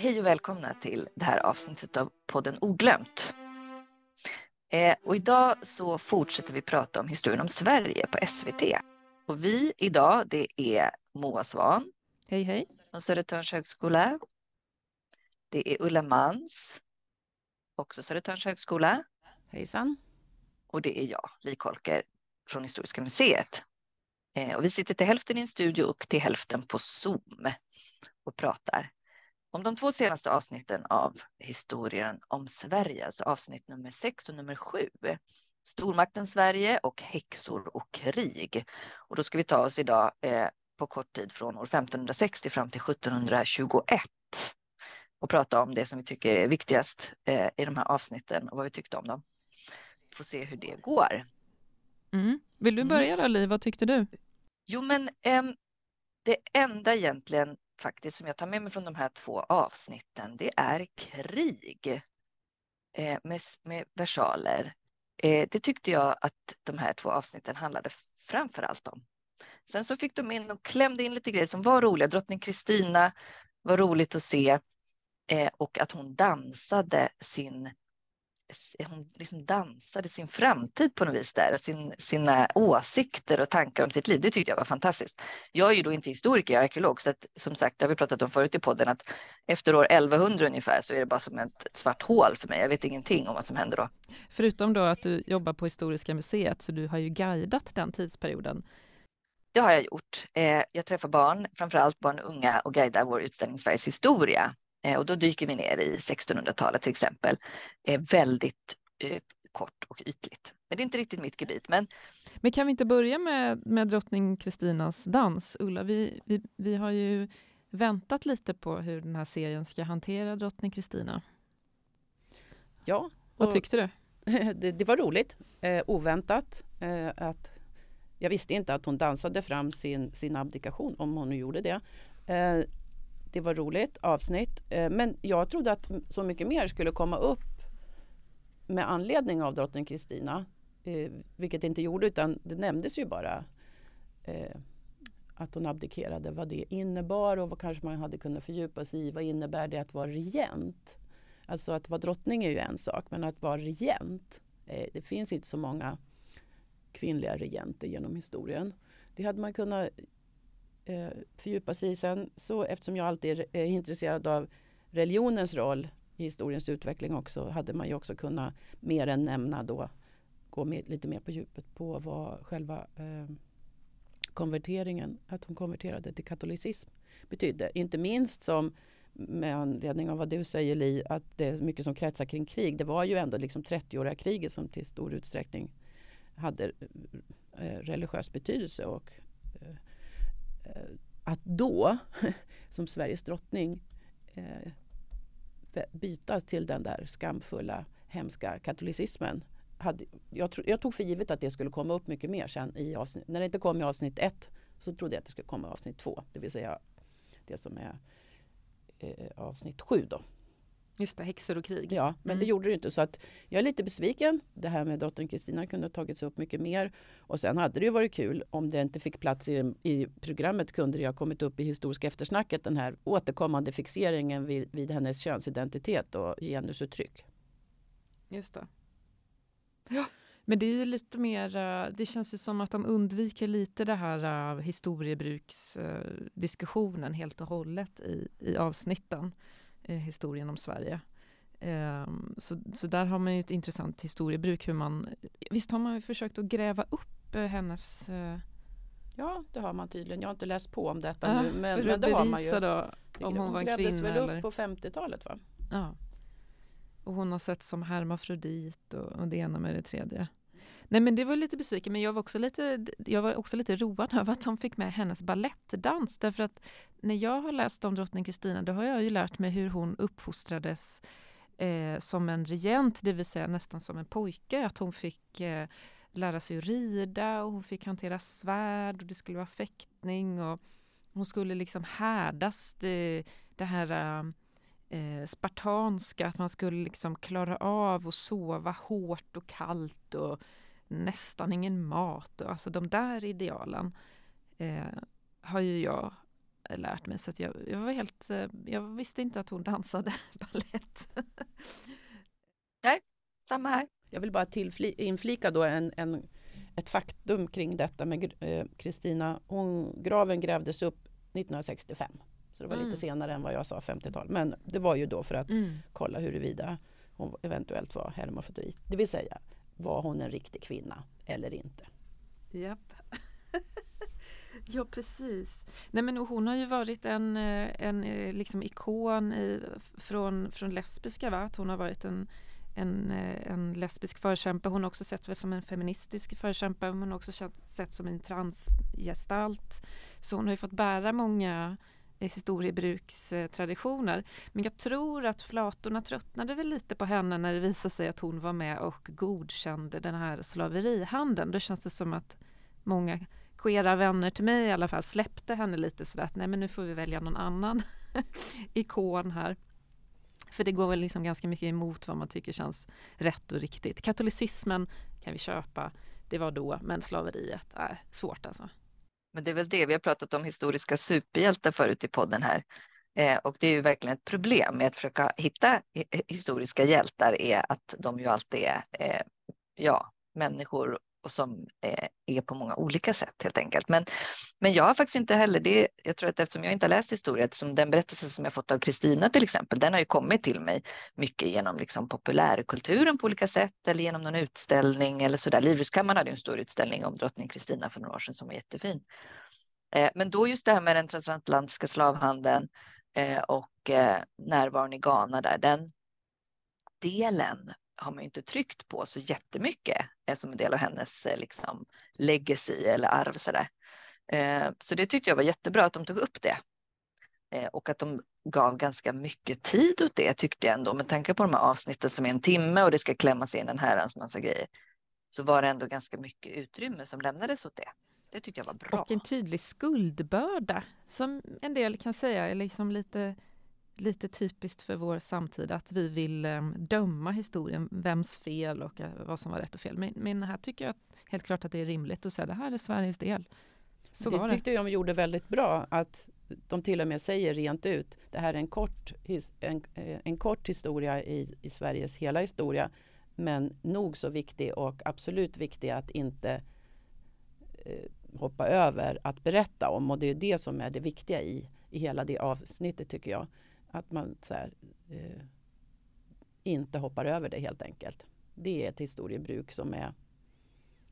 Hej och välkomna till det här avsnittet av podden Oglömt. Eh, och idag så fortsätter vi prata om historien om Sverige på SVT. Och vi idag, det är Moa Svan. Hej, hej. Från Södertörns högskola. Det är Ulla Mans, också Södertörns högskola. Hejsan. Och det är jag, Li Kolker, från Historiska museet. Eh, och vi sitter till hälften i en studio och till hälften på Zoom och pratar om de två senaste avsnitten av historien om Sverige, alltså avsnitt nummer sex och nummer sju. Stormakten Sverige och häxor och krig. Och då ska vi ta oss idag eh, på kort tid från år 1560 fram till 1721 och prata om det som vi tycker är viktigast eh, i de här avsnitten och vad vi tyckte om dem. Får se hur det går. Mm. Vill du börja då, Liv? Vad tyckte du? Jo, men eh, det enda egentligen faktiskt som jag tar med mig från de här två avsnitten, det är krig eh, med, med versaler. Eh, det tyckte jag att de här två avsnitten handlade framför allt om. Sen så fick de in och klämde in lite grejer som var roliga. Drottning Kristina var roligt att se eh, och att hon dansade sin hon liksom dansade sin framtid på något vis där, sin, sina åsikter och tankar om sitt liv. Det tyckte jag var fantastiskt. Jag är ju då inte historiker, jag är arkeolog, så att, som sagt, det har vi pratat om förut i podden, att efter år 1100 ungefär så är det bara som ett svart hål för mig. Jag vet ingenting om vad som händer då. Förutom då att du jobbar på Historiska museet, så du har ju guidat den tidsperioden. Det har jag gjort. Eh, jag träffar barn, framför allt barn och unga och guidar vår utställning Sveriges historia och då dyker vi ner i 1600-talet till exempel. Väldigt eh, kort och ytligt. Men det är inte riktigt mitt gebit. Men, men kan vi inte börja med, med drottning Kristinas dans? Ulla, vi, vi, vi har ju väntat lite på hur den här serien ska hantera drottning Kristina. Ja. Vad tyckte du? Det, det var roligt, eh, oväntat. Eh, att jag visste inte att hon dansade fram sin, sin abdikation, om hon nu gjorde det. Eh, det var roligt avsnitt. Eh, men jag trodde att så mycket mer skulle komma upp med anledning av drottning Kristina. Eh, vilket det inte gjorde utan det nämndes ju bara eh, att hon abdikerade, vad det innebar och vad kanske man hade kunnat fördjupa sig i. Vad innebär det att vara regent? Alltså att vara drottning är ju en sak men att vara regent. det finns inte så många kvinnliga regenter genom historien. Det hade man kunnat eh, fördjupa sig i sen. Så eftersom jag alltid är intresserad av religionens roll i historiens utveckling också hade man ju också kunnat mer än nämna då gå med, lite mer på djupet på vad själva eh, konverteringen, att hon konverterade till katolicism betydde. Inte minst som med anledning av vad du säger Li, att det är mycket som kretsar kring krig. Det var ju ändå liksom 30-åriga kriget som till stor utsträckning hade eh, religiös betydelse och eh, Eh, att då, som Sveriges drottning, eh, byta till den där skamfulla, hemska katolicismen. Hade, jag, tro, jag, tog för givet att det skulle komma upp mycket mer sen i avsnitt. När det inte kom i avsnitt ett så trodde jag att det skulle komma i avsnitt två. Det vill säga det som är eh, avsnitt sju då. Just det, häxor och krig. Ja, men mm. det gjorde det inte. Så att jag är lite besviken. Det här med drottning Kristina kunde ha tagits upp mycket mer. Och sen hade det ju varit kul om det inte fick plats i, i programmet kunde det ha kommit upp i historiska eftersnacket den här återkommande fixeringen vid, vid hennes könsidentitet och genusuttryck. Just det. Ja. Men det är ju lite mer, eh, det känns ju som att de undviker lite det här uh, historiebruksdiskussionen uh, helt och hållet i, i avsnitten eh, historien om Sverige. Eh, så, så där har man ju ett intressant historiebruk hur man, visst har man försökt att gräva upp eh, hennes eh, Ja, det har man tydligen. Jag har inte läst på om detta ja, nu. Men, men det har man ju. Då, om hon var en kvinna väl eller? upp på 50-talet va? Ja. Och hon har sett som hermafrodit och, och det ena med det tredje. Nej men det var lite besviken, men jag var också lite, jag var också lite road över att de fick med hennes ballettdans. Därför att när jag har läst om drottning Kristina, då har jag ju lärt mig hur hon uppfostrades eh, som en regent, det vill säga nästan som en pojke. Att hon fick eh, lära sig att rida och hon fick hantera svärd och det skulle vara fäktning och hon skulle liksom härdas det, det här eh, spartanska, att man skulle liksom klara av att sova hårt och kallt och nästan ingen mat. Alltså de där idealen eh, har ju jag lärt mig. Så jag, jag, var helt, eh, jag visste inte att hon dansade ballett. Nej, samma här. Jag vill bara inflika då en, en, ett faktum kring detta med eh, Kristina. Eh, graven grävdes upp 1965. Så det var mm. lite senare än vad jag sa, 50-tal. Men det var ju då för att mm. kolla huruvida hon eventuellt var hermafrodit. Det vill säga, var hon en riktig kvinna eller inte? Japp. ja, precis. Nej, men hon har ju varit en, eh, en eh, liksom ikon i, från, från lesbiska. Va? Att hon har varit en, en, eh, en lesbisk förkämpe. Hon har också sett som en feministisk förkämpe. Hon har också sett som en transgestalt. Så hon har ju fått bära många historiebrukstraditioner. Men jag tror att flatorna tröttnade väl lite på henne när det visade sig att hon var med och godkände den här slaverihandeln. Då känns det som att många queera vänner till mig i alla fall släppte henne lite sådär att nej men nu får vi välja någon annan ikon här. För det går väl liksom ganska mycket emot vad man tycker känns rätt och riktigt. Katolicismen kan vi köpa, det var då, men slaveriet är svårt alltså. Men det är väl det, vi har pratat om historiska superhjältar förut i podden här. Eh, och det är ju verkligen ett problem med att försöka hitta historiska hjältar är att de ju alltid är eh, ja, människor och som eh, är på många olika sätt helt enkelt. Men, men jag har faktiskt inte heller det. Jag tror att eftersom jag inte har läst historia, som den berättelse som jag fått av Kristina till exempel, den har ju kommit till mig mycket genom liksom populärkulturen på olika sätt eller genom någon utställning eller så där. Livrustkammaren hade en stor utställning om drottning Kristina för några år sedan som var jättefin. Eh, men då just det här med den transatlantiska slavhandeln eh, och närvaron i Ghana där, den delen har man ju inte tryckt på så jättemycket eh, som en del av hennes eh, liksom, legacy eller arv. Så, där. Eh, så det tyckte jag var jättebra att de tog upp det. Och att de gav ganska mycket tid åt det tyckte jag ändå med tanke på de här avsnitten som är en timme och det ska klämmas in en herrans massa grejer. Så var det ändå ganska mycket utrymme som lämnades åt det. Det tyckte jag var bra. Och en tydlig skuldbörda som en del kan säga är liksom lite lite typiskt för vår samtid att vi vill um, döma historien, vems fel och uh, vad som var rätt och fel. Men, men här tycker jag helt klart att det är rimligt att säga det här är Sveriges del. Så det tyckte jag de gjorde väldigt bra, att de till och med säger rent ut, det här är en kort, en, eh, en kort historia i, i Sveriges hela historia, men nog så viktig och absolut viktig att inte eh, hoppa över att berätta om och det är det som är det viktiga i, i hela det avsnittet tycker jag. Att man så här, eh, inte hoppar över det helt enkelt. Det är ett historiebruk som är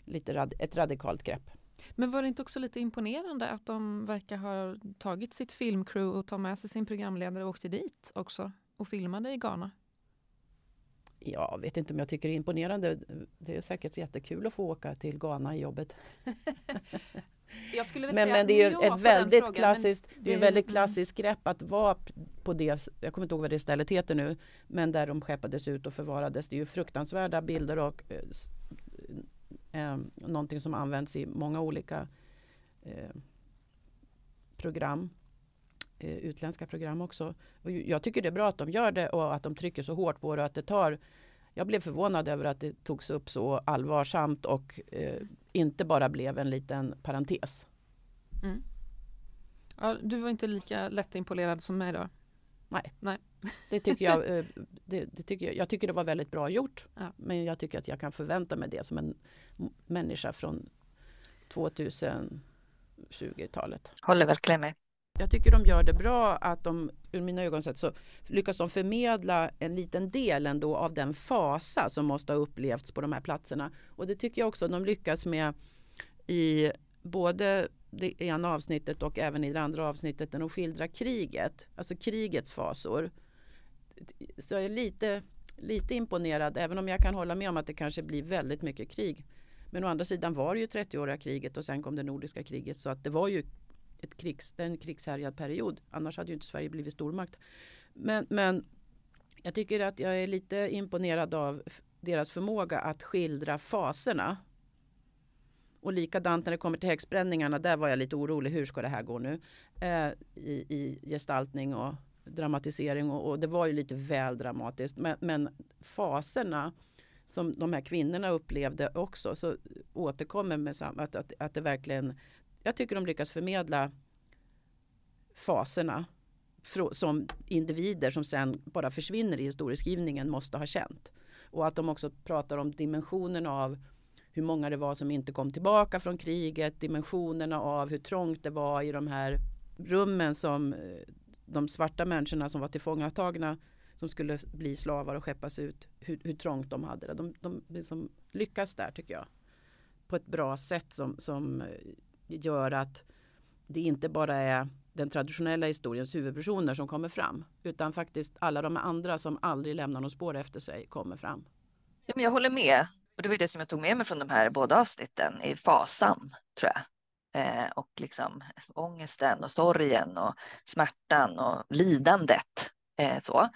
lite rad ett radikalt grepp. Men var det inte också lite imponerande att de verkar ha tagit sitt filmcrew och tagit med sig sin programledare och åkte dit också och filmade i Ghana? Jag vet inte om jag tycker det är imponerande. Det är säkert jättekul att få åka till Ghana i jobbet. Men, men det är ju ett väldigt frågan, klassiskt, det är ett väldigt klassiskt grepp att vara på det, jag kommer inte ihåg vad det stället heter nu, men där de skeppades ut och förvarades. Det är ju fruktansvärda bilder och eh, eh, någonting som används i många olika eh, program. Eh, utländska program också. Och jag tycker det är bra att de gör det och att de trycker så hårt på det och att det tar jag blev förvånad över att det togs upp så allvarsamt och eh, inte bara blev en liten parentes. Mm. Ja, du var inte lika lättimponerad som mig då? Nej, Nej. Det, tycker jag, eh, det, det, tycker jag, jag tycker det var väldigt bra gjort. Ja. Men jag tycker att jag kan förvänta mig det som en människa från 2020-talet. Håller verkligen med jag tycker de gör det bra att de, ur mina ögon sett, så lyckas de förmedla en liten del ändå av den fasa som måste ha upplevts på de här platserna. Och det tycker jag också de lyckas med i både det ena avsnittet och även i det andra avsnittet när de skildrar kriget, alltså krigets fasor. Så jag är lite, lite imponerad, även om jag kan hålla med om att det kanske blir väldigt mycket krig. Men å andra sidan var det ju 30-åriga kriget och sen kom det nordiska kriget så att det var ju ett krigs, en krigshärjad period. Annars hade ju inte Sverige blivit stormakt. Men, men jag tycker att jag är lite imponerad av deras förmåga att skildra faserna. Och likadant när det kommer till häxbränningarna, där var jag lite orolig. Hur ska det här gå nu? Eh, i, I gestaltning och dramatisering och, och, det var ju lite väl dramatiskt. Men, men faserna som de här kvinnorna upplevde också så återkommer med samma, att, att, att det verkligen jag tycker de lyckas förmedla faserna som individer som sen bara försvinner i historieskrivningen måste ha känt. Och att de också pratar om dimensionen av hur många det var som inte kom tillbaka från kriget, dimensionerna av hur trångt det var i de här rummen som eh, de svarta människorna som var tillfångatagna som skulle bli slavar och skeppas ut, hur, hur trångt de hade det. De, de liksom lyckas där tycker jag. På ett bra sätt som, som eh, gör att det inte bara är den traditionella historiens huvudpersoner som kommer fram. Utan faktiskt alla de andra som aldrig lämnar något spår efter sig kommer fram. Ja, men jag håller med. Och det var det som jag tog med mig från de här båda avsnitten i fasan, tror jag. Eh, och liksom ångesten och sorgen och smärtan och lidandet. Eh, så.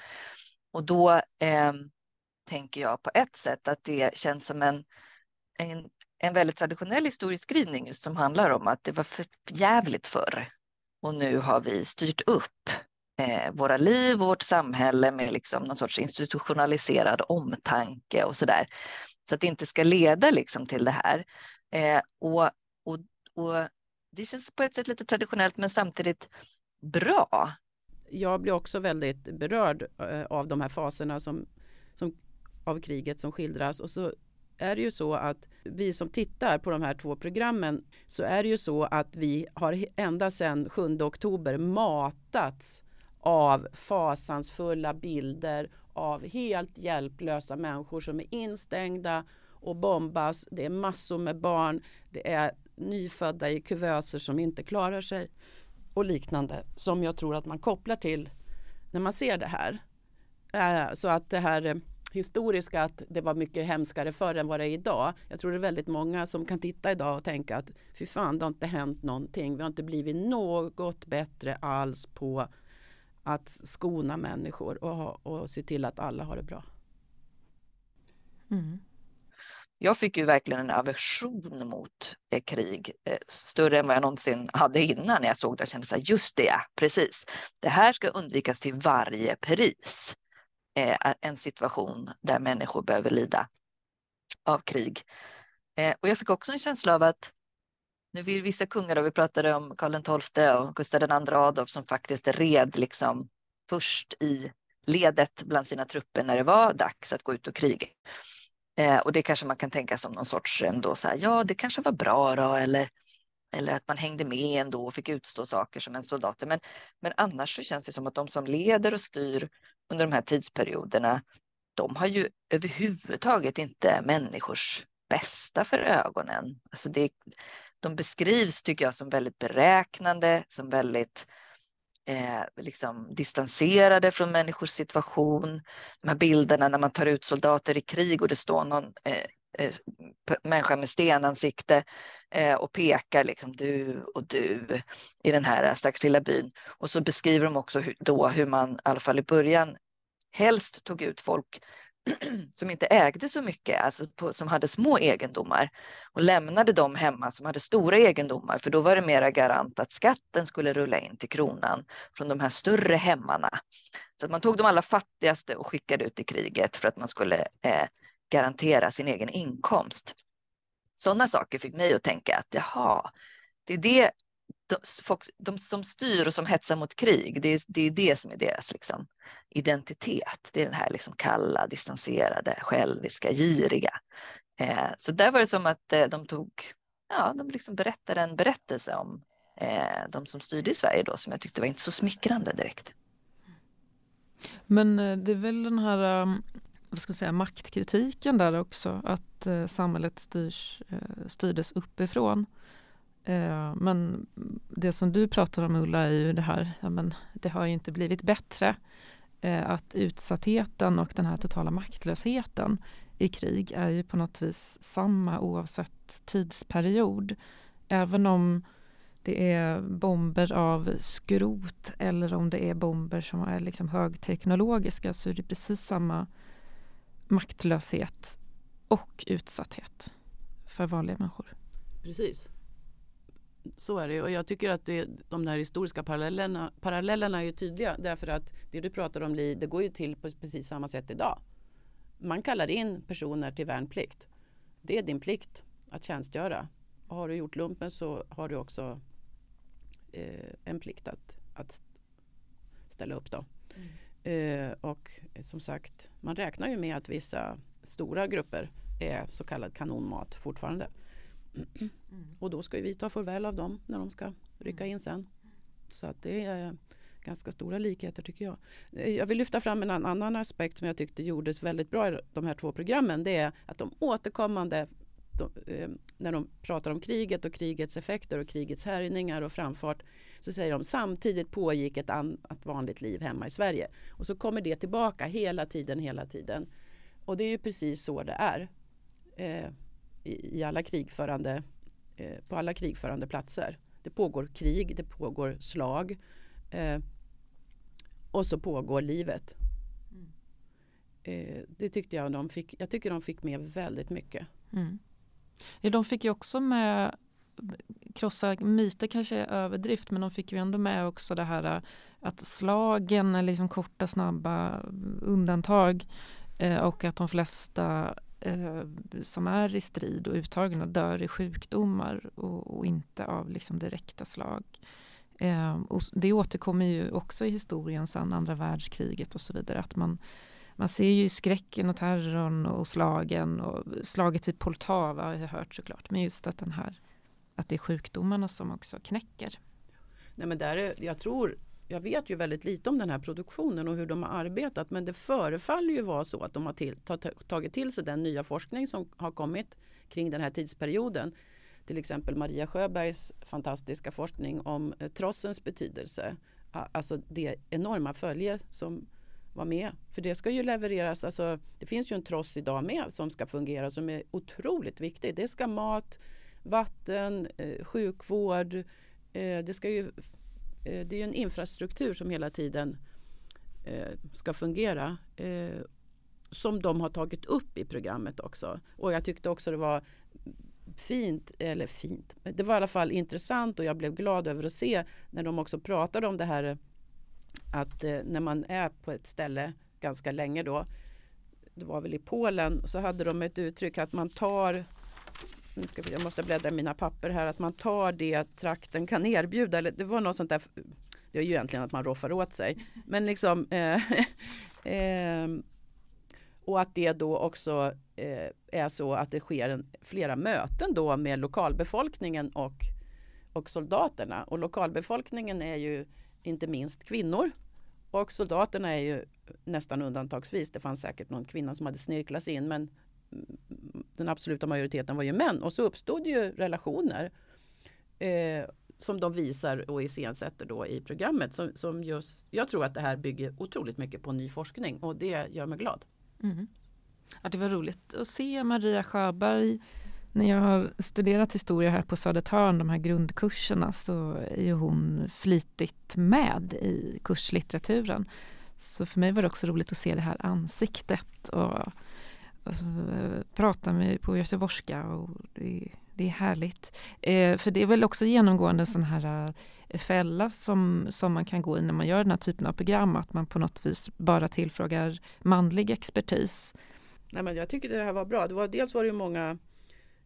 Och då eh, tänker jag på ett sätt att det känns som en, en, en väldigt traditionell historieskrivning som handlar om att det var för jävligt förr och nu har vi styrt upp eh, våra liv och vårt samhälle med liksom någon sorts institutionaliserad omtanke och så där. Så att det inte ska leda liksom till det här. Eh, och, och, och det känns på ett sätt lite traditionellt men samtidigt bra. Jag blir också väldigt berörd eh, av de här faserna som, som, av kriget som skildras. Och så är det ju så att vi som tittar på de här två programmen så är det ju så att vi har ända sedan 7 oktober matats av fasansfulla bilder av helt hjälplösa människor som är instängda och bombas. Det är massor med barn. Det är nyfödda i kuvöser som inte klarar sig och liknande som jag tror att man kopplar till när man ser det här. Eh, så att det här eh, historiska att det var mycket hemskare förr än vad det är idag. Jag tror det är väldigt många som kan titta idag och tänka att fy fan, det har inte hänt någonting. Vi har inte blivit något bättre alls på att skona människor och, ha, och se till att alla har det bra. Mm. Jag fick ju verkligen en aversion mot eh, krig, eh, större än vad jag någonsin hade innan när jag såg det. Jag kände så här, just det, precis. Det här ska undvikas till varje pris Eh, en situation där människor behöver lida av krig. Eh, och jag fick också en känsla av att nu vill vissa kungar, och vi pratade om Karl XII och Gustav II Adolf som faktiskt red liksom först i ledet bland sina trupper när det var dags att gå ut och kriga. Eh, och det kanske man kan tänka som någon sorts ändå så här, ja det kanske var bra då eller, eller att man hängde med ändå och fick utstå saker som en soldat. Men, men annars så känns det som att de som leder och styr under de här tidsperioderna, de har ju överhuvudtaget inte människors bästa för ögonen. Alltså det, de beskrivs, tycker jag, som väldigt beräknande, som väldigt eh, liksom distanserade från människors situation. De här bilderna när man tar ut soldater i krig och det står någon eh, Eh, människa med stenansikte eh, och pekar liksom du och du i den här eh, stackars lilla byn. Och så beskriver de också hur, då hur man, i alla fall i början, helst tog ut folk som inte ägde så mycket, alltså på, som hade små egendomar och lämnade dem hemma som hade stora egendomar, för då var det mera garant att skatten skulle rulla in till kronan från de här större hemmarna. Så att man tog de allra fattigaste och skickade ut i kriget för att man skulle eh, garantera sin egen inkomst. Sådana saker fick mig att tänka att jaha, det är det de, folk, de som styr och som hetsar mot krig, det är, det är det som är deras liksom, identitet. Det är den här liksom kalla, distanserade, själviska, giriga. Eh, så där var det som att eh, de tog, ja, de liksom berättade en berättelse om eh, de som styrde i Sverige då, som jag tyckte var inte så smickrande direkt. Men eh, det är väl den här eh, vad ska man säga, maktkritiken där också, att eh, samhället styrs, eh, styrdes uppifrån. Eh, men det som du pratar om Ulla är ju det här, ja, men det har ju inte blivit bättre. Eh, att utsattheten och den här totala maktlösheten i krig är ju på något vis samma oavsett tidsperiod. Även om det är bomber av skrot eller om det är bomber som är liksom högteknologiska så är det precis samma maktlöshet och utsatthet för vanliga människor. Precis. Så är det och jag tycker att det, de där historiska parallellerna, parallellerna är ju tydliga därför att det du pratar om Li, det går ju till på precis samma sätt idag. Man kallar in personer till värnplikt. Det är din plikt att tjänstgöra. Och har du gjort lumpen så har du också eh, en plikt att att ställa upp då. Mm. Eh, och som sagt, man räknar ju med att vissa stora grupper är så kallad kanonmat fortfarande. Mm. Och då ska vi ta farväl av dem när de ska rycka in sen. Så att det är ganska stora likheter tycker jag. Eh, jag vill lyfta fram en annan aspekt som jag tyckte gjordes väldigt bra i de här två programmen. Det är att de återkommande de, eh, när de pratar om kriget och krigets effekter och krigets härjningar och framfart så säger de samtidigt pågick ett annat vanligt liv hemma i Sverige. Och så kommer det tillbaka hela tiden, hela tiden. Och det är ju precis så det är eh, i, i, alla krigförande, eh, på alla krigförande platser. Det pågår krig, det pågår slag eh, och så pågår livet. Mm. Eh, det tyckte jag de fick, jag tycker de fick med väldigt mycket. Mm. De fick ju också med krossa myter kanske är överdrift men de fick ju ändå med också det här äh, att slagen är liksom korta snabba äh, undantag äh, och att de flesta som är i strid och uttagna dör i sjukdomar och, inte av liksom direkta slag. Och det återkommer ju också i historien sedan andra världskriget och så vidare att man man ser ju skräcken och terrorn och slagen och slaget vid Poltava har jag hört såklart. Men just att den här att det är sjukdomarna som också knäcker. Nej men där är, jag tror jag vet ju väldigt lite om den här produktionen och hur de har arbetat men det förefaller ju vara så att de har till, tagit till sig den nya forskning som har kommit kring den här tidsperioden. Till exempel Maria Sjöbergs fantastiska forskning om eh, trossens betydelse. Alltså det enorma följe som vara med. För det ska ju levereras, alltså, det finns ju en tross idag med som ska fungera som är otroligt viktig. Det ska mat, vatten, eh, sjukvård, eh, det ska ju eh, det är ju en infrastruktur som hela tiden eh, ska fungera. Eh, som de har tagit upp i programmet också. Och jag tyckte också det var fint, eller fint, det var i alla fall intressant och jag blev glad över att se när de också pratade om det här att eh, när man är på ett ställe ganska länge då, det var väl i Polen, så hade de ett uttryck att man tar nu ska vi, jag måste bläddra i mina papper här, att man tar det trakten kan erbjuda. Eller det var något sånt där, det är ju egentligen att man roffar åt sig. Men liksom eh, eh, Och att det då också eh, är så att det sker en, flera möten då med lokalbefolkningen och, och soldaterna. Och lokalbefolkningen är ju inte minst kvinnor. Och soldaterna är ju nästan undantagsvis, det fanns säkert någon kvinna som hade snirklats in men den absoluta majoriteten var ju män och så uppstod ju relationer eh, som de visar och iscensätter då i programmet. Som, som just, jag tror att det här bygger otroligt mycket på ny forskning och det gör mig glad. Mm. Ja, det var roligt att se Maria Sjöberg när jag har studerat historia här på Södertörn, de här grundkurserna, så är ju hon flitigt med i kurslitteraturen. Så för mig var det också roligt att se det här ansiktet och, och eh, prata med på göteborgska och det, det är härligt. Eh, för det är väl också genomgående en sån här eh, fälla som, som man kan gå i när man gör den här typen av program, att man på något vis bara tillfrågar manlig expertis. Nej, men jag tycker det här var bra. Det var, dels var det ju många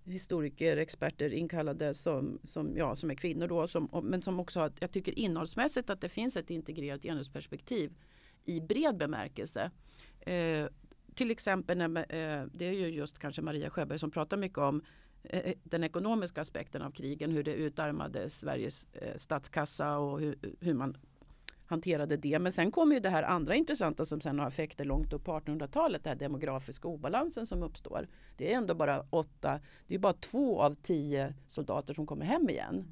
historiker, experter inkallade som, som, ja, som är kvinnor då, som, men som också har, jag tycker innehållsmässigt att det finns ett integrerat genusperspektiv i bred bemärkelse. Eh, till exempel, när, eh, det är ju just kanske Maria Sjöberg som pratar mycket om eh, den ekonomiska aspekten av krigen, hur det utarmade Sveriges eh, statskassa och hur, hur man hanterade det. Men sen kommer ju det här andra intressanta som sen har effekter långt upp på 1800-talet, den demografiska obalansen som uppstår. Det är ändå bara åtta, det är bara två av tio soldater som kommer hem igen.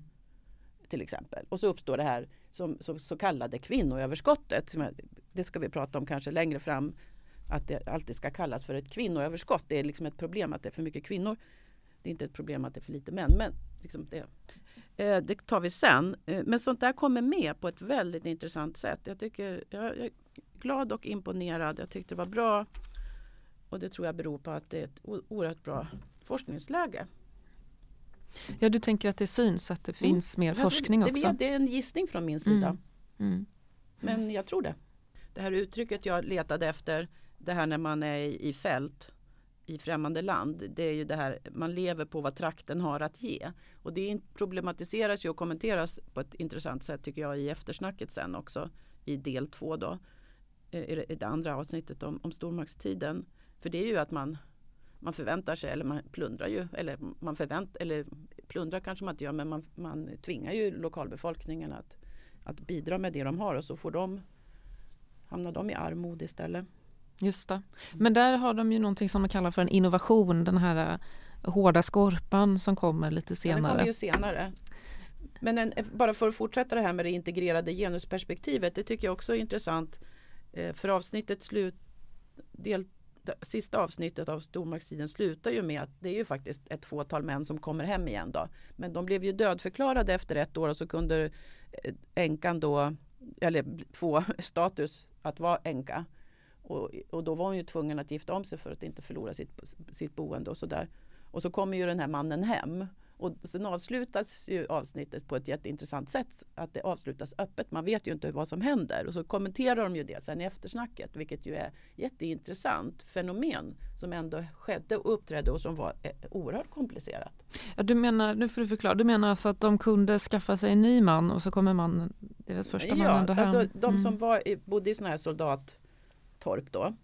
Till exempel. Och så uppstår det här som, så, så kallade kvinnoöverskottet. Det ska vi prata om kanske längre fram. Att det alltid ska kallas för ett kvinnoöverskott. Det är liksom ett problem att det är för mycket kvinnor. Det är inte ett problem att det är för lite män. Men liksom det, det tar vi sen. Eh, men sånt där kommer med på ett väldigt intressant sätt. Jag, tycker, jag är glad och imponerad. Jag tyckte det var bra. Och det tror jag beror på att det är ett oerhört bra forskningsläge. Ja, du tänker att det syns att det mm. finns mer forskning det, också? Det är en gissning från min sida. Mm. Mm. Men jag tror det. Det här uttrycket jag letade efter, det här när man är i fält i främmande land. Det är ju det här, man lever på vad trakten har att ge. Och det problematiseras ju och kommenteras på ett intressant sätt tycker jag i eftersnacket sen också i del två då. Eh, I det andra avsnittet om, om stormaktstiden. För det är ju att man, man förväntar sig, eller man plundrar ju, eller man förväntar, eller plundrar kanske man inte gör, men man, man tvingar ju lokalbefolkningen att, att bidra med det de har och så får de, hamnar de i armod istället. Just det. Men där har de ju någonting som man kallar för en innovation, den här uh, hårda skorpan som kommer lite senare. Ja, den kommer ju senare. Men en, bara för att fortsätta det här med det integrerade genusperspektivet, det tycker jag också är intressant. Eh, för avsnittet slut, del, sista avsnittet av stormaktstiden slutar ju med att det är ju faktiskt ett fåtal män som kommer hem igen då. Men de blev ju dödförklarade efter ett år och så kunde eh, änkan då, eller få status att vara änka. Och, och, då var hon ju tvungen att gifta om sig för att inte förlora sitt, sitt boende och sådär. Och så kommer ju den här mannen hem. Och sen avslutas ju avsnittet på ett jätteintressant sätt. Att det avslutas öppet. Man vet ju inte vad som händer. Och så kommenterar de ju det sen i eftersnacket. Vilket ju är jätteintressant fenomen som ändå skedde och uppträdde och som var eh, oerhört komplicerat. Ja, du menar, nu får du förklara, du menar alltså att de kunde skaffa sig en ny man och så kommer man, deras första man ändå hem? Ja, alltså de som mm. var, bodde i sådana här soldat torp då.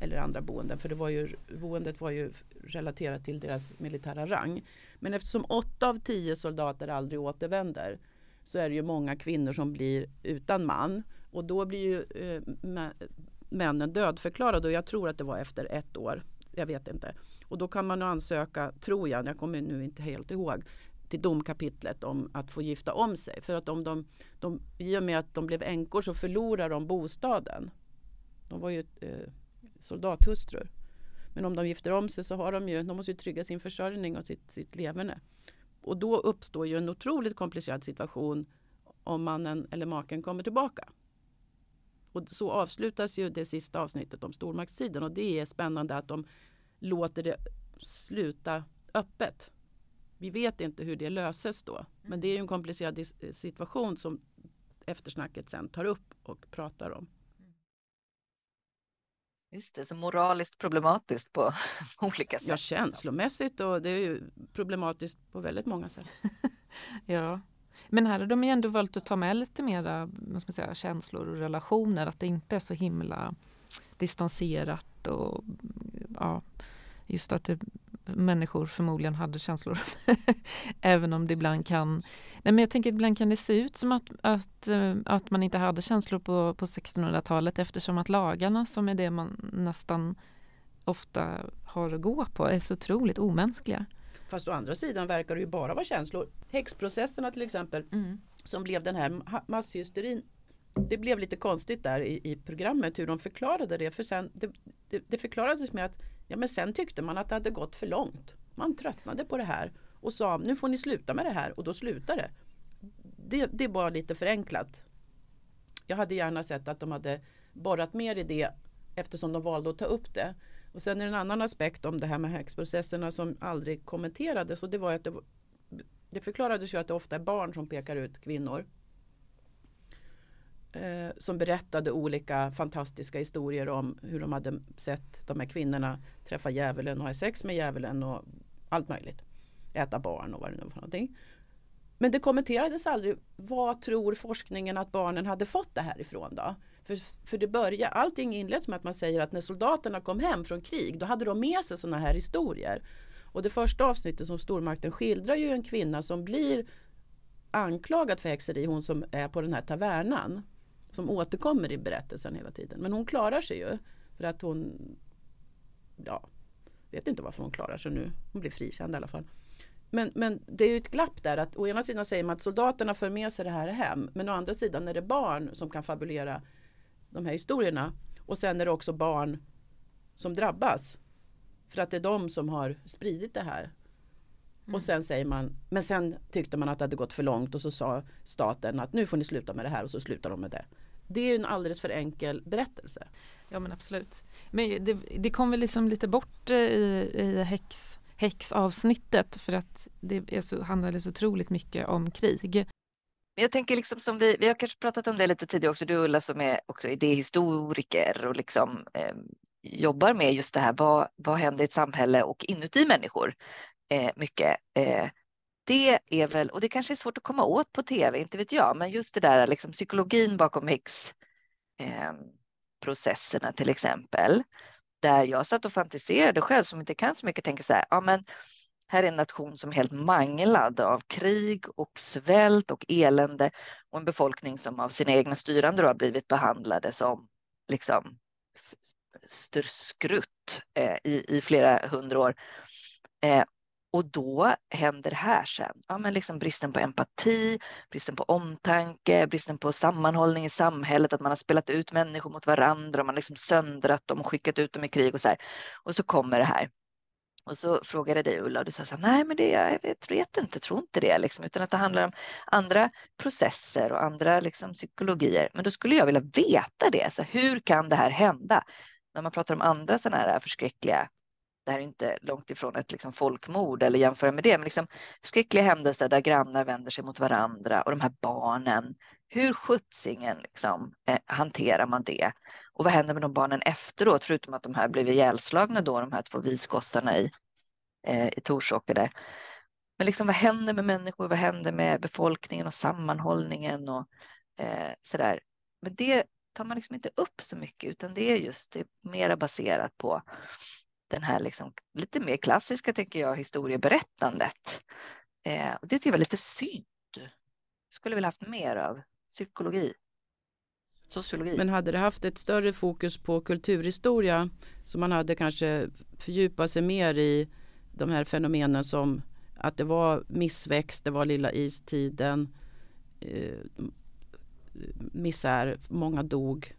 Eller andra boenden för det var ju, boendet var ju relaterat till deras militära rang. Men eftersom åtta av tio soldater aldrig återvänder så är det ju många kvinnor som blir utan man. Och då blir ju eh, männen dödförklarade och jag tror att det var efter ett år. Jag vet inte. Och då kan man ansöka, tror jag, jag kommer nu inte helt ihåg, till domkapitlet om att få gifta om sig. För att om de, de, i och med att de blev änkor så förlorar de bostaden. De var ju eh, soldathustrur. Men om de gifter om sig så har de ju, de måste ju trygga sin försörjning och sitt, sitt leverne. Och då uppstår ju en otroligt komplicerad situation om mannen eller maken kommer tillbaka. Och så avslutas ju det sista avsnittet om stormaktstiden och det är spännande att de låter det sluta öppet. Vi vet inte hur det löses då. Men det är en komplicerad situation som eftersnacket sen tar upp och pratar om. Just det, så moraliskt problematiskt på olika sätt. Ja, känslomässigt och det är ju problematiskt på väldigt många sätt. ja, men här har de ju ändå valt att ta med lite mera vad ska man säga, känslor och relationer, att det inte är så himla distanserat och ja, just att det människor förmodligen hade känslor. Även om det ibland kan... Nej, men jag tänker ibland kan det se ut som att, att, eh, att man inte hade känslor på, på 1600-talet eftersom att lagarna, som är det man nästan ofta har att gå på, är så otroligt omänskliga. Fast å andra sidan verkar det ju bara vara känslor. Häxprocesserna till exempel, mm. som blev den här masshysterin. Det blev lite konstigt där i, i programmet hur de förklarade det. För sen, det, det, det förklarades med att Ja men sen tyckte man att det hade gått för långt. Man tröttnade på det här och sa nu får ni sluta med det här och då slutar det. Det, det var lite förenklat. Jag hade gärna sett att de hade borrat mer i det eftersom de valde att ta upp det. Och sen är det en annan aspekt om det här med häxprocesserna som aldrig kommenterades och det var att det, det förklarades ju att det ofta är barn som pekar ut kvinnor eh, som berättade olika fantastiska historier om hur de hade sett de här kvinnorna träffa djävulen och ha sex med djävulen och allt möjligt. Äta barn och vad det nu var för någonting. Men det kommenterades aldrig. Vad tror forskningen att barnen hade fått det här ifrån då? För, för det börjar, allting inleds med att man säger att när soldaterna kom hem från krig då hade de med sig sådana här historier. Och det första avsnittet som stormakten skildrar ju en kvinna som blir anklagad för häxeri, hon som är på den här tavernan som återkommer i berättelsen hela tiden. Men hon klarar sig ju. För att hon, ja, vet inte varför hon klarar sig nu. Hon blir frikänd i alla fall. Men, men det är ju ett glapp där att å ena sidan säger man att soldaterna för med sig det här hem. Men å andra sidan är det barn som kan fabulera de här historierna. Och sen är det också barn som drabbas. För att det är de som har spridit det här. Mm. Och sen säger man, men sen tyckte man att det hade gått för långt och så sa staten att nu får ni sluta med det här och så slutar de med det. Det är en alldeles för enkel berättelse. Ja men absolut. Men det, det kom väl liksom lite bort eh, i, i häx, häxavsnittet för att det är så, handlade så otroligt mycket om krig. Jag tänker liksom som vi, vi har kanske pratat om det lite tidigare också, du Ulla som är också idéhistoriker och liksom eh, jobbar med just det här, vad, vad händer i ett samhälle och inuti människor eh, mycket. Eh, det är väl, och det kanske är svårt att komma åt på tv, inte vet jag, men just det där liksom psykologin bakom häxprocesserna eh, till exempel, där jag satt och fantiserade själv som inte kan så mycket, tänker så här, ja men här är en nation som är helt manglad av krig och svält och elände och en befolkning som av sina egna styrande har blivit behandlade som liksom skrutt eh, i, i flera hundra år. Eh, och då händer det här sen. Ja, men liksom bristen på empati, bristen på omtanke, bristen på sammanhållning i samhället, att man har spelat ut människor mot varandra, och man har liksom söndrat dem och skickat ut dem i krig och så här. Och så kommer det här. Och så frågade jag dig Ulla och du sa så här, nej men det, jag vet, vet inte, tror inte det, liksom, utan att det handlar om andra processer och andra liksom, psykologier. Men då skulle jag vilja veta det, så hur kan det här hända? När man pratar om andra sådana här förskräckliga det här är inte långt ifrån ett liksom folkmord eller jämföra med det, men liksom skräckliga händelser där grannar vänder sig mot varandra och de här barnen. Hur sjuttsingen liksom, eh, hanterar man det? Och vad händer med de barnen efteråt, förutom att de här blev ihjälslagna då, de här två visgossarna i, eh, i Torsåker där. Men liksom, vad händer med människor? Vad händer med befolkningen och sammanhållningen och eh, sådär? Men det tar man liksom inte upp så mycket, utan det är just det är mera baserat på den här liksom, lite mer klassiska, tänker jag, historieberättandet. Eh, och det tycker jag var lite synd. Skulle väl haft mer av psykologi. Sociologi. Men hade det haft ett större fokus på kulturhistoria så man hade kanske fördjupat sig mer i de här fenomenen som att det var missväxt, det var lilla istiden, eh, misär, många dog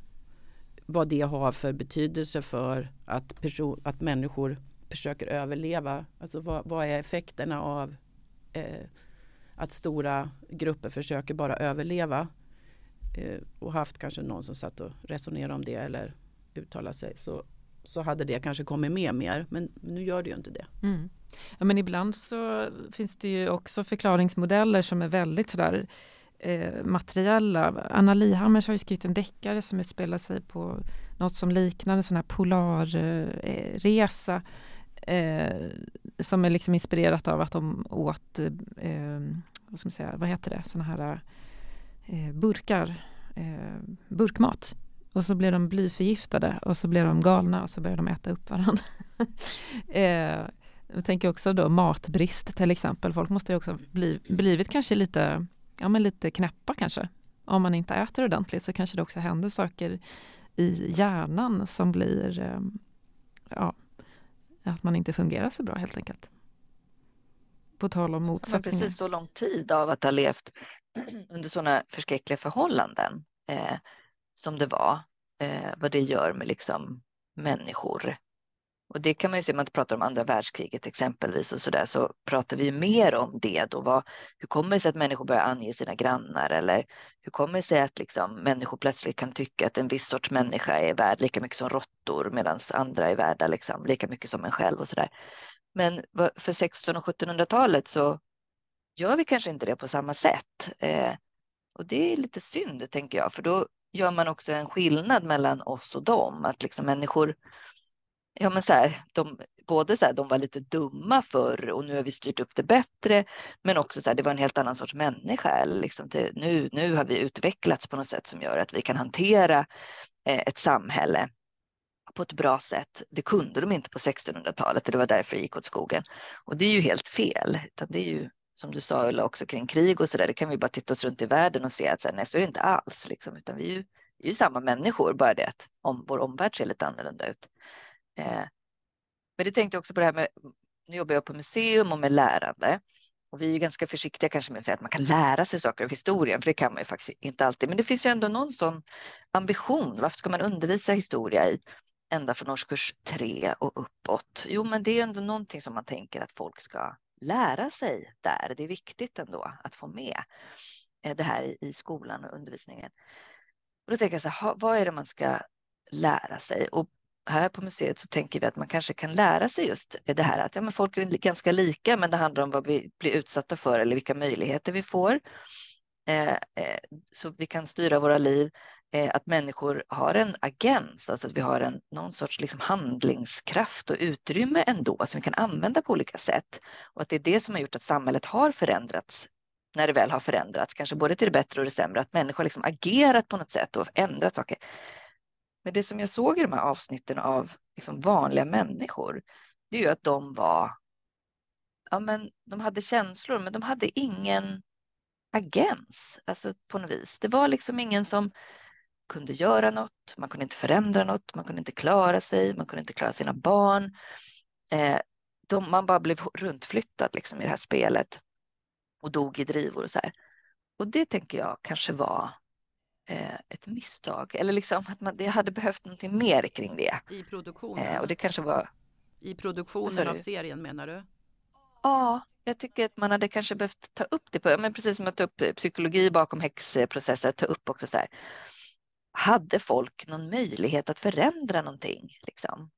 vad det har för betydelse för att, person, att människor försöker överleva. Alltså vad, vad är effekterna av eh, att stora grupper försöker bara överleva eh, och haft kanske någon som satt och resonerade om det eller uttalade sig så, så hade det kanske kommit med mer men nu gör det ju inte det. Mm. Ja, men ibland så finns det ju också förklaringsmodeller som är väldigt sådär eh, materiella. Anna Lihammers har ju skrivit en deckare som utspelar sig på något som liknar en sån här polarresa eh, som är liksom inspirerat av att de åt, eh, vad ska man säga, vad heter det, såna här eh, burkar, eh, burkmat. Och så blev de blyförgiftade och så blev de galna och så började de äta upp varandra. eh, jag tänker också då matbrist till exempel. Folk måste ju också bli, blivit kanske lite ja, men lite knäppa kanske. Om man inte äter ordentligt så kanske det också händer saker i hjärnan som blir ehm, ja, att man inte fungerar så bra helt enkelt. På tal om motsättningar. precis så lång tid av att ha levt under sådana förskräckliga förhållanden eh, som det var. Eh, vad det gör med liksom människor och det kan man ju se om man pratar om andra världskriget exempelvis och så där så pratar vi ju mer om det då. Vad, hur kommer det sig att människor börjar ange sina grannar eller hur kommer det sig att liksom människor plötsligt kan tycka att en viss sorts människa är värd lika mycket som råttor medan andra är värda liksom lika mycket som en själv och så där. Men för 1600 och 1700-talet så gör vi kanske inte det på samma sätt. Eh, och det är lite synd tänker jag, för då gör man också en skillnad mellan oss och dem. Att liksom människor ja men så här, de, både så här, de var lite dumma förr och nu har vi styrt upp det bättre, men också så här, det var en helt annan sorts människa. Liksom till, nu, nu har vi utvecklats på något sätt som gör att vi kan hantera eh, ett samhälle på ett bra sätt. Det kunde de inte på 1600-talet och det var därför det gick åt skogen. Och det är ju helt fel. Utan det är ju som du sa Ulla också kring krig och så där. Det kan vi bara titta oss runt i världen och se att så här, nej, så är det inte alls. Liksom, utan vi är ju, vi är ju samma människor, bara det att om vår omvärld ser lite annorlunda ut. Eh, men det tänkte jag också på det här med, nu jobbar jag på museum och med lärande. Och vi är ganska försiktiga kanske med att säga att man kan lära sig saker av historien, för det kan man ju faktiskt inte alltid. Men det finns ju ändå någon sån ambition. Varför ska man undervisa historia i ända från årskurs tre och uppåt? Jo, men det är ändå någonting som man tänker att folk ska lära sig där. Det är viktigt ändå att få med eh, det här i skolan och undervisningen. Och då tänker jag så här, vad är det man ska lära sig? Och här på museet så tänker vi att man kanske kan lära sig just det här att ja, men folk är ganska lika, men det handlar om vad vi blir utsatta för eller vilka möjligheter vi får. Eh, eh, så vi kan styra våra liv. eh, att människor har en agens, alltså att vi har en, någon sorts liksom handlingskraft och utrymme ändå som vi kan använda på olika sätt. Och att det är det som har gjort att samhället har förändrats när det väl har förändrats, kanske både till det bättre och det sämre, att människor liksom agerat på något sätt och ändrat saker. Men det som jag såg i de här avsnitten av liksom vanliga människor, det är ju att de var, ja men de hade känslor, men de hade ingen agens, alltså på något vis. Det var liksom ingen som kunde göra något, man kunde inte förändra något, man kunde inte klara sig, man kunde inte klara sina barn. Eh, de, man bara blev runtflyttad liksom i det här spelet och dog i drivor och så här. Och det tänker jag kanske var ett misstag eller liksom att man, det hade behövt någonting mer kring det. I produktionen? Eh, och det kanske var... I produktionen av serien menar du? Ja, jag tycker att man hade kanske behövt ta upp det, på, men precis som att ta upp psykologi bakom häxprocesser, ta upp också så här. Hade folk någon möjlighet att förändra någonting? Liksom?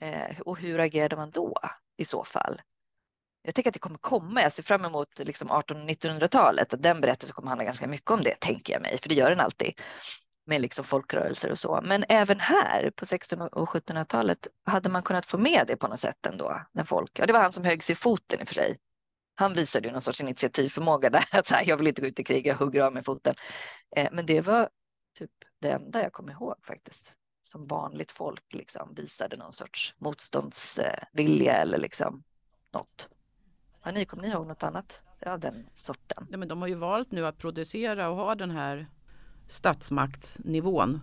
Eh, och hur agerade man då i så fall? Jag tänker att det kommer komma. Jag ser fram emot liksom 1800 och 1900-talet. Den berättelsen kommer handla ganska mycket om det, tänker jag mig, för det gör den alltid med liksom folkrörelser och så. Men även här på 1600 och 1700-talet hade man kunnat få med det på något sätt ändå. När folk, ja, det var han som högg sig i foten i och för sig. Han visade ju någon sorts initiativförmåga där. Att så här, jag vill inte gå ut i krig, jag hugger av mig foten. Eh, men det var typ det enda jag kommer ihåg faktiskt. Som vanligt folk liksom visade någon sorts motståndsvilja eller liksom något. Har ni, kommer ni ihåg något annat av den sorten? Ja, men de har ju valt nu att producera och ha den här statsmaktsnivån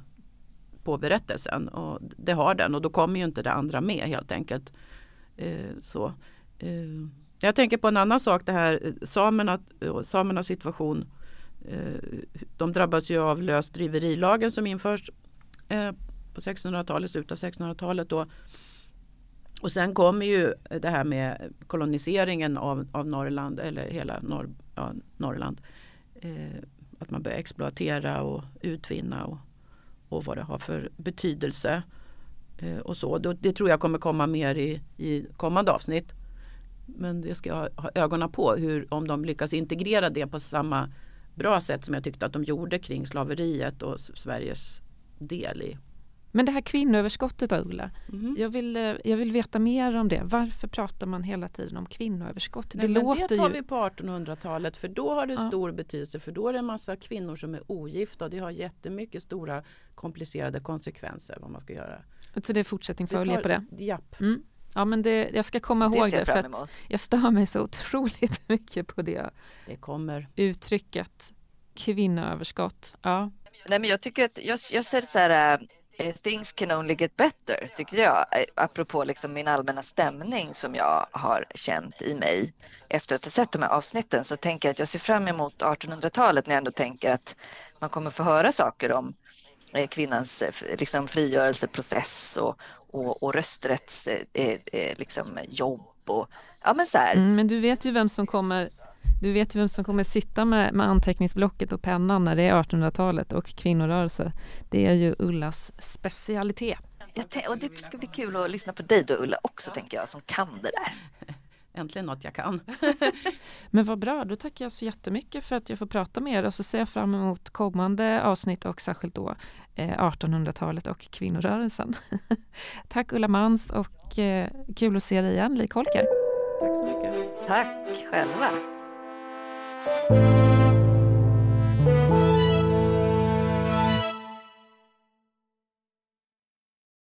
på berättelsen och det har den och då kommer ju inte det andra med helt enkelt. Eh, så. Eh, jag tänker på en annan sak det här eh, samerna, eh, samernas situation. Eh, de drabbas ju av lösdriverilagen som införs eh, på 1600-talet, slutet av 1600-talet då. Och sen kommer ju det här med koloniseringen av, av Norrland eller hela norr, ja, Norrland. Eh, att man börjar exploatera och utvinna och, och vad det har för betydelse. Eh, och så. Det, det, tror jag kommer komma mer i, i kommande avsnitt. Men det ska jag ha, ha ögonen på hur, om de lyckas integrera det på samma bra sätt som jag tyckte att de gjorde kring slaveriet och Sveriges del i men det här kvinnoöverskottet då Ulla, mm. jag, vill, eh, jag vill veta mer om det. Varför pratar man hela tiden om kvinnoöverskott? Nej, det, låter det tar ju... vi på 1800-talet för då har det ja. stor betydelse för då är det en massa kvinnor som är ogifta och det har jättemycket stora komplicerade konsekvenser vad man ska göra. Så det är fortsättning följer på det? Japp. Mm. Ja men det, jag ska komma ihåg det, för att jag stör mig så otroligt mycket på det, det kommer. uttrycket kvinnoöverskott. Ja. Nej men jag tycker att jag, jag ser så här Eh, Eh, things can only get better, tycker jag. Eh, apropå liksom min allmänna stämning som jag har känt i mig efter att ha sett de här avsnitten så tänker jag att jag ser fram emot 1800-talet när jag ändå tänker att man kommer få höra saker om eh, kvinnans liksom, frigörelseprocess och, och, och rösträttsjobb liksom, jobb. Och, ja, men, så här. Mm, men du vet ju vem som kommer du vet ju vem som kommer sitta med, med anteckningsblocket och pennan när det är 1800-talet och kvinnorörelse. Det är ju Ullas specialitet. och det ska bli kul att lyssna på dig då Ulla också tänker jag som kan det där. Äntligen något jag kan. Men vad bra, då tackar jag så jättemycket för att jag får prata med er och så ser jag fram emot kommande avsnitt och särskilt då eh, 1800-talet och kvinnorörelsen. Tack Ulla Mans och eh, kul att se dig igen, Lik Holker. Tack så mycket. Tack själva. Música